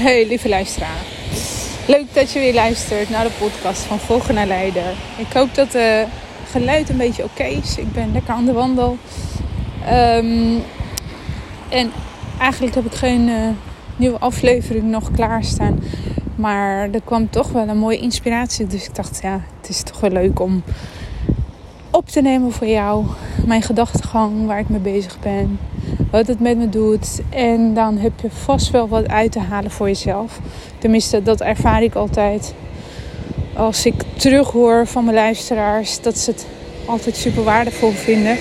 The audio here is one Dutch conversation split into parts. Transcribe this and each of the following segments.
Hey lieve luisteraar. Leuk dat je weer luistert naar de podcast van Volgen naar Leider. Ik hoop dat het geluid een beetje oké is. Ik ben lekker aan de wandel. Ehm, en eigenlijk heb ik geen uh, nieuwe aflevering nog klaarstaan. Maar er kwam toch wel een mooie inspiratie. Dus ik dacht, ja, het is toch wel leuk om op te nemen voor jou. Mijn gedachtegang, waar ik mee bezig ben wat het met me doet. En dan heb je vast wel wat uit te halen voor jezelf. Tenminste, dat ervaar ik altijd. Als ik terughoor van mijn luisteraars dat ze het altijd super waardevol vinden.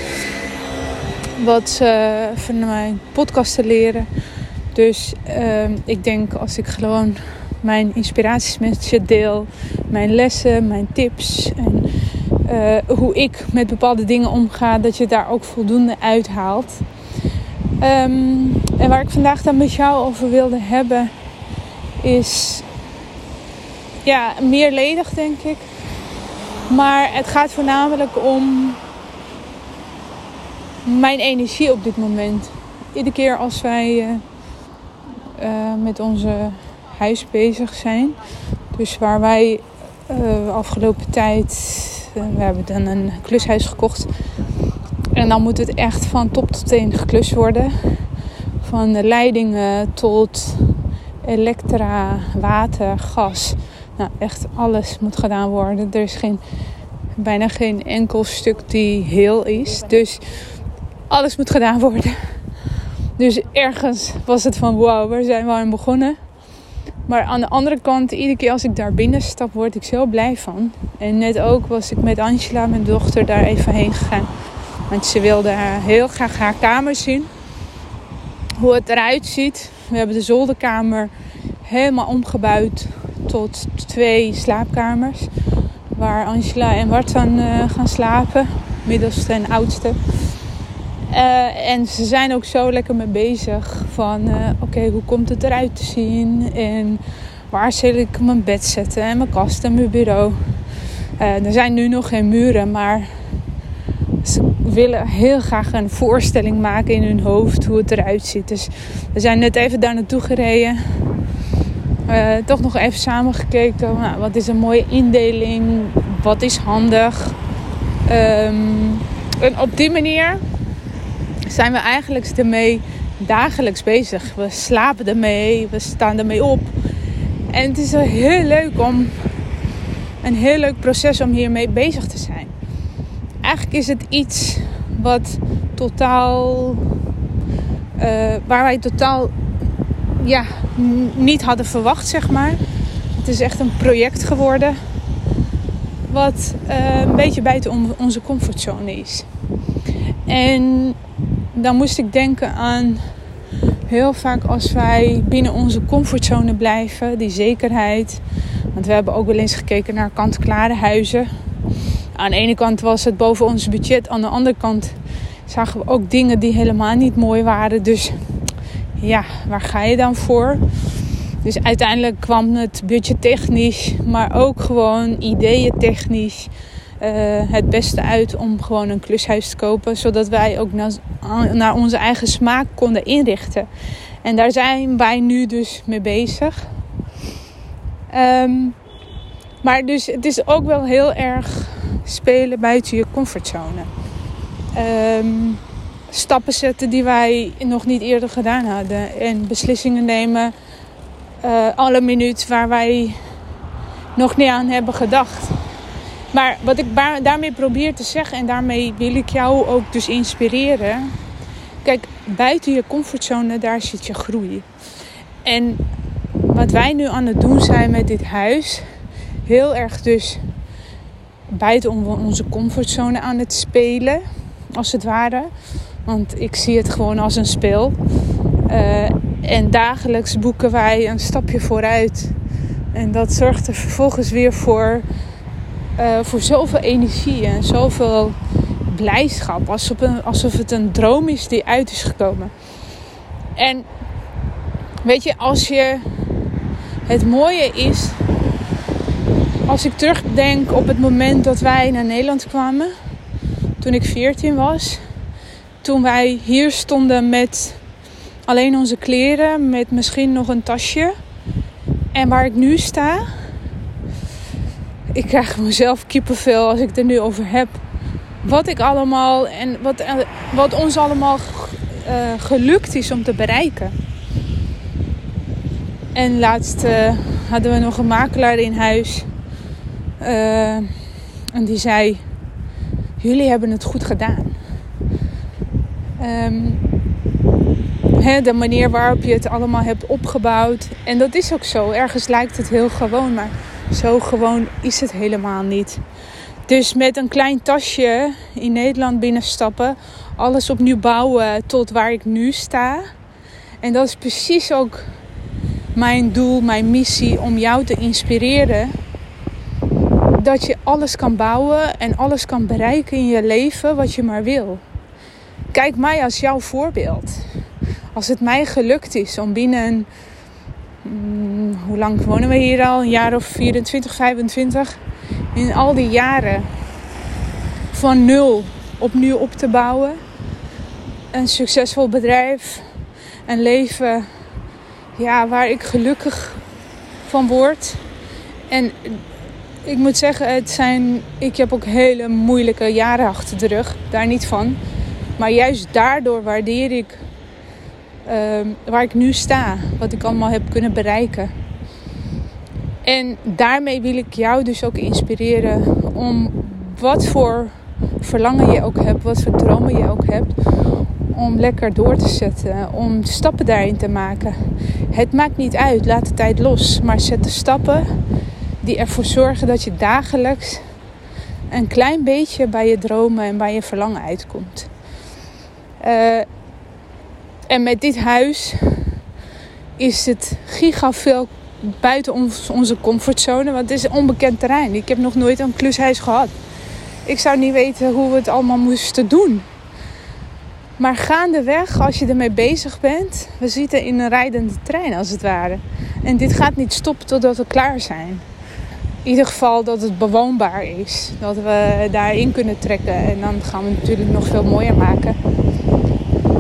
Wat ze van mijn podcasten leren. Dus uh, ik denk als ik gewoon mijn inspiraties met je deel, mijn lessen, mijn tips en uh, hoe ik met bepaalde dingen omga, dat je daar ook voldoende uithaalt. Um, en waar ik vandaag dan met jou over wilde hebben, is ja, meerledig denk ik. Maar het gaat voornamelijk om mijn energie op dit moment. Iedere keer als wij uh, uh, met onze huis bezig zijn, dus waar wij uh, afgelopen tijd, we hebben dan een klushuis gekocht en dan moet het echt van top tot teen geklust worden. Van de leidingen tot elektra, water, gas. Nou, echt alles moet gedaan worden. Er is geen, bijna geen enkel stuk die heel is. Dus alles moet gedaan worden. Dus ergens was het van wow, waar zijn we aan begonnen? Maar aan de andere kant, iedere keer als ik daar binnen stap, word ik zo blij van. En net ook was ik met Angela, mijn dochter, daar even heen gegaan. Want ze wilde heel graag haar kamer zien. Hoe het eruit ziet. We hebben de zolderkamer helemaal omgebouwd tot twee slaapkamers. Waar Angela en Wartan uh, gaan slapen. Middelste en oudste. Uh, en ze zijn ook zo lekker mee bezig. Van uh, oké, hoe komt het eruit te zien? En waar zal ik mijn bed zetten? En mijn kast en mijn bureau. er zijn nu nog geen muren, maar ze willen heel graag een voorstelling maken in hun hoofd hoe het eruit ziet. Dus we zijn net even daar naartoe gereden. Uh, toch nog even samen gekeken. Nou, wat is een mooie indeling? Wat is handig? Um, en op die manier zijn we eigenlijk ermee dagelijks bezig. We slapen ermee, we staan ermee op. En het is heel leuk om een heel leuk proces om hiermee bezig te zijn eigenlijk is het iets wat totaal. Uh, waar wij totaal ja, niet hadden verwacht, zeg maar. Het is echt een project geworden. Wat uh, een beetje buiten onze comfortzone is. En dan moest ik denken aan heel vaak als wij binnen onze comfortzone blijven, die zekerheid. Want we hebben ook wel eens gekeken naar kant-klare huizen aan de ene kant was het boven ons budget. Aan de andere kant zagen we ook dingen die helemaal niet mooi waren. Dus ja, waar ga je dan voor? Dus uiteindelijk kwam het budgettechnisch, maar ook gewoon ideeën technisch. Uh, het beste uit om gewoon een klushuis te kopen. Zodat wij ook naar, onze eigen smaak konden inrichten. En daar zijn wij nu dus mee bezig. Um, maar dus het is ook wel heel erg spelen buiten je comfortzone. Um, stappen zetten die wij nog niet eerder gedaan hadden. En beslissingen nemen uh, alle minuut waar wij nog niet aan hebben gedacht. Maar wat ik daarmee probeer te zeggen, en daarmee wil ik jou ook dus inspireren. Kijk, buiten je comfortzone, daar zit je groei. En wat wij nu aan het doen zijn met dit huis, heel erg dus buiten onze comfortzone aan het spelen, als het ware. Want ik zie het gewoon als een spel. Uh, En dagelijks boeken wij een stapje vooruit. En dat zorgt er vervolgens weer voor, uh, voor zoveel energie en zoveel blijdschap. Alsof, een, alsof het een droom is die uit is gekomen. En weet je, als je. Het mooie is. Als ik terugdenk op het moment dat wij naar Nederland kwamen. Toen ik 14 was. Toen wij hier stonden met alleen onze kleren. Met misschien nog een tasje. En waar ik nu sta. Ik krijg mezelf kippenvel als ik er nu over heb wat ik allemaal en wat, eh, wat ons allemaal uh, gelukt is om te bereiken. En laatst uh, hadden we nog een makelaar in huis. Uh, en die zei: Jullie hebben het goed gedaan. Hè, de manier waarop je het allemaal hebt opgebouwd. En dat is ook zo. Ergens lijkt het heel gewoon, maar zo gewoon is het helemaal niet. Dus met een klein tasje in Nederland binnenstappen, alles opnieuw bouwen tot waar ik nu sta. En dat is precies ook mijn doel, mijn missie om jou te inspireren. Dat je alles kan bouwen en alles kan bereiken in je leven wat je maar wil. Kijk mij als jouw voorbeeld. Als het mij gelukt is om binnen. Hmm, hoe lang wonen we hier al? Een jaar of 24, 25 in al die jaren van nul opnieuw op te bouwen. Een succesvol bedrijf, een leven ja, waar ik gelukkig van word. En ik moet zeggen, het zijn, ik heb ook hele moeilijke jaren achter de rug, daar niet van. Maar juist daardoor waardeer ik uh, waar ik nu sta, wat ik allemaal heb kunnen bereiken. En daarmee wil ik jou dus ook inspireren om wat voor verlangen je ook hebt, wat voor dromen je ook hebt, om lekker door te zetten, om stappen daarin te maken. Het maakt niet uit, laat de tijd los, maar zet de stappen die ervoor zorgen dat je dagelijks een klein beetje bij je dromen en bij je verlangen uitkomt. Uh, en met dit huis is het giga veel buiten onze comfortzone. Want het is een onbekend terrein. Ik heb nog nooit een klushuis gehad. Ik zou niet weten hoe we het allemaal moesten doen. Maar gaandeweg, als je ermee bezig bent, we zitten in een rijdende trein als het ware. En dit gaat niet stoppen totdat we klaar zijn. In ieder geval dat het bewoonbaar is. Dat we daarin kunnen trekken. En dan gaan we natuurlijk nog veel mooier maken.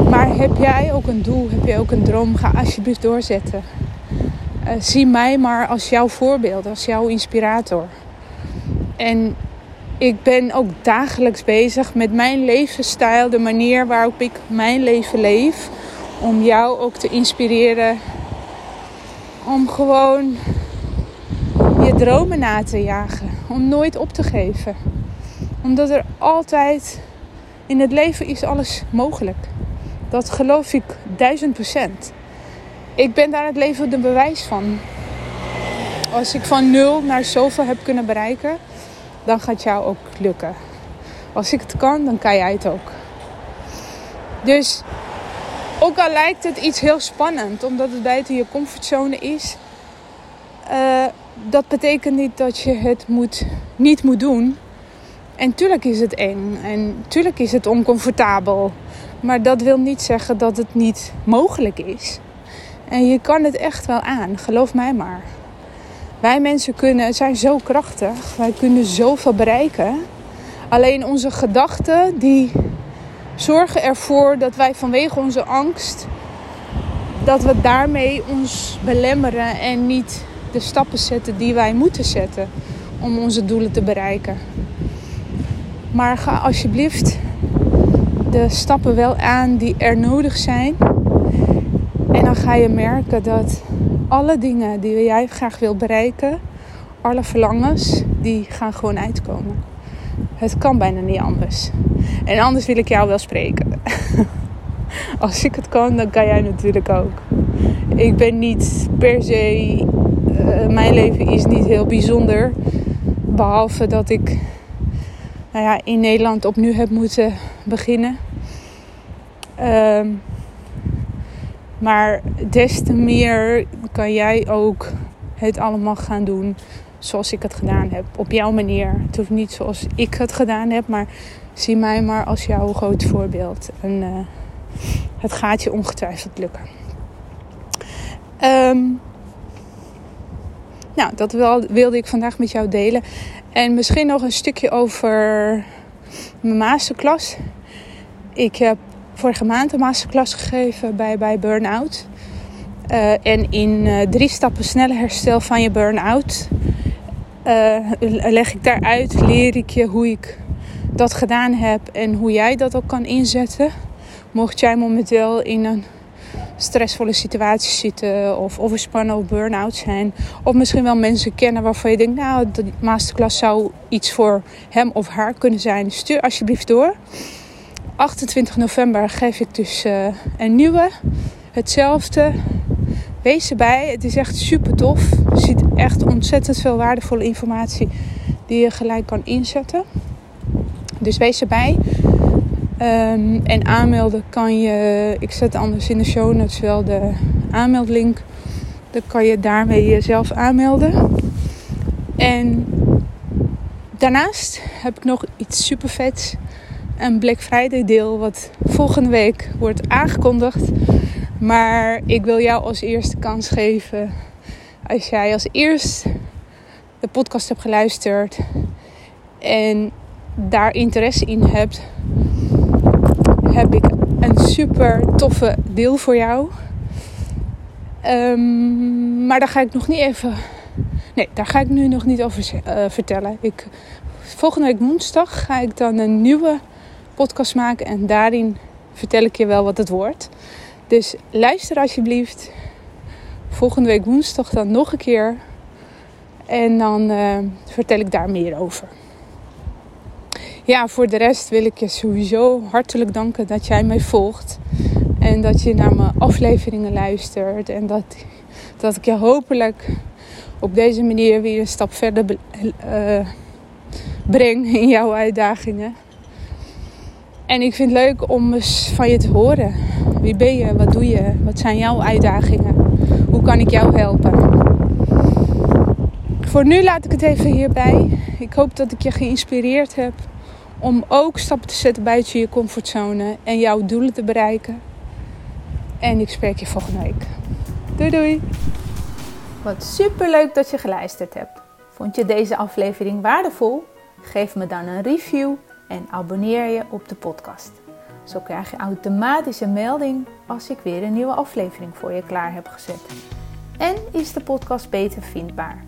Maar heb jij ook een doel? Heb je ook een droom? Ga alsjeblieft doorzetten. Uh, zie mij maar als jouw voorbeeld, als jouw inspirator. En ik ben ook dagelijks bezig met mijn levensstijl, de manier waarop ik mijn leven leef. Om jou ook te inspireren. Om gewoon dromen na te jagen. Om nooit op te geven. Omdat er altijd in het leven is alles mogelijk. Dat geloof ik duizend procent. Ik ben daar het leven de bewijs van. Als ik van nul naar zoveel heb kunnen bereiken, dan gaat jou ook lukken. Als ik het kan, dan kan jij het ook. Dus ook al lijkt het iets heel spannend, omdat het buiten je comfortzone is, uh, dat betekent niet dat je het moet, niet moet doen. En tuurlijk is het eng en tuurlijk is het oncomfortabel. Maar dat wil niet zeggen dat het niet mogelijk is. En je kan het echt wel aan, geloof mij maar. Wij mensen kunnen, zijn zo krachtig, wij kunnen zoveel bereiken. Alleen onze gedachten die zorgen ervoor dat wij vanwege onze angst, dat we daarmee ons belemmeren en niet de stappen zetten die wij moeten zetten om onze doelen te bereiken. Maar ga alsjeblieft de stappen wel aan die er nodig zijn. En dan ga je merken dat alle dingen die jij graag wil bereiken, alle verlangens, die gaan gewoon uitkomen. Het kan bijna niet anders. En anders wil ik jou wel spreken. Als ik het kan, dan kan jij natuurlijk ook. Ik ben niet per se. Uh, mijn leven is niet heel bijzonder. Behalve dat ik nou ja, in Nederland opnieuw heb moeten beginnen. Um, Maar des te meer kan jij ook het allemaal gaan doen zoals ik het gedaan heb. Op jouw manier. Het hoeft niet zoals ik het gedaan heb, maar zie mij maar als jouw groot voorbeeld. En uh, het gaat je ongetwijfeld lukken. Um, nou, dat wilde ik vandaag met jou delen. En misschien nog een stukje over mijn masterclass. Ik heb vorige maand een masterclass gegeven bij, bij Burnout. Uh, en in uh, drie stappen snelle herstel van je burn-out uh, leg ik daaruit, leer ik je hoe ik dat gedaan heb en hoe jij dat ook kan inzetten. Mocht jij momenteel in een stressvolle situatie zitten of overspannen of burn-out zijn. Of misschien wel mensen kennen waarvan je denkt, nou, de masterclass zou iets voor hem of haar kunnen zijn. Stuur alsjeblieft door. 28 november geef ik dus uh, een nieuwe. Hetzelfde. Wees erbij. Het is echt super tof. Er zit echt ontzettend veel waardevolle informatie die je gelijk kan inzetten. Dus wees erbij. Um, en aanmelden kan je, ik zet anders in de show notes wel de aanmeldlink. Dan kan je daarmee jezelf aanmelden. En daarnaast heb ik nog iets super vets. Een Black Friday deel wat volgende week wordt aangekondigd. Maar ik wil jou als eerste kans geven. Als jij als eerst de podcast hebt geluisterd en daar interesse in hebt, heb ik een super toffe deel voor jou. Um, maar daar ga ik nog niet even. Nee, daar ga ik nu nog niet over uh, vertellen. Ik, volgende week woensdag ga ik dan een nieuwe podcast maken. En daarin vertel ik je wel wat het wordt. Dus luister alsjeblieft. Volgende week woensdag dan nog een keer. En dan uh, vertel ik daar meer over ja, voor de rest wil ik je sowieso hartelijk danken dat jij mij volgt. En dat je naar mijn afleveringen luistert. En dat, dat ik je hopelijk op deze manier weer een stap verder uh, breng in jouw uitdagingen. En ik vind het leuk om eens van je te horen. Wie ben je? Wat doe je? Wat zijn jouw uitdagingen? Hoe kan ik jou helpen? Voor nu laat ik het even hierbij. Ik hoop dat ik je geïnspireerd heb om ook stappen te zetten buiten je comfortzone en jouw doelen te bereiken. En ik spreek je volgende week. Doei doei! Wat super leuk dat je geluisterd hebt. Vond je deze aflevering waardevol? Geef me dan een review en abonneer je op de podcast. Zo krijg je automatisch een melding als ik weer een nieuwe aflevering voor je klaar heb gezet. En is de podcast beter vindbaar.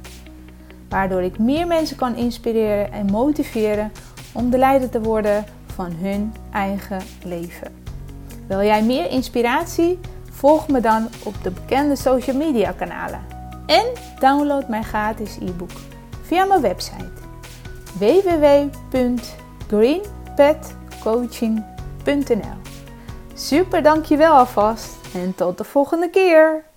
Waardoor ik meer mensen kan inspireren en motiveren om de leider te worden van hun eigen leven. Wil jij meer inspiratie? Volg me dan op de bekende social media kanalen. En download mijn gratis e-book via mijn website www.greenpetcoaching.nl Super dankjewel alvast en tot de volgende keer!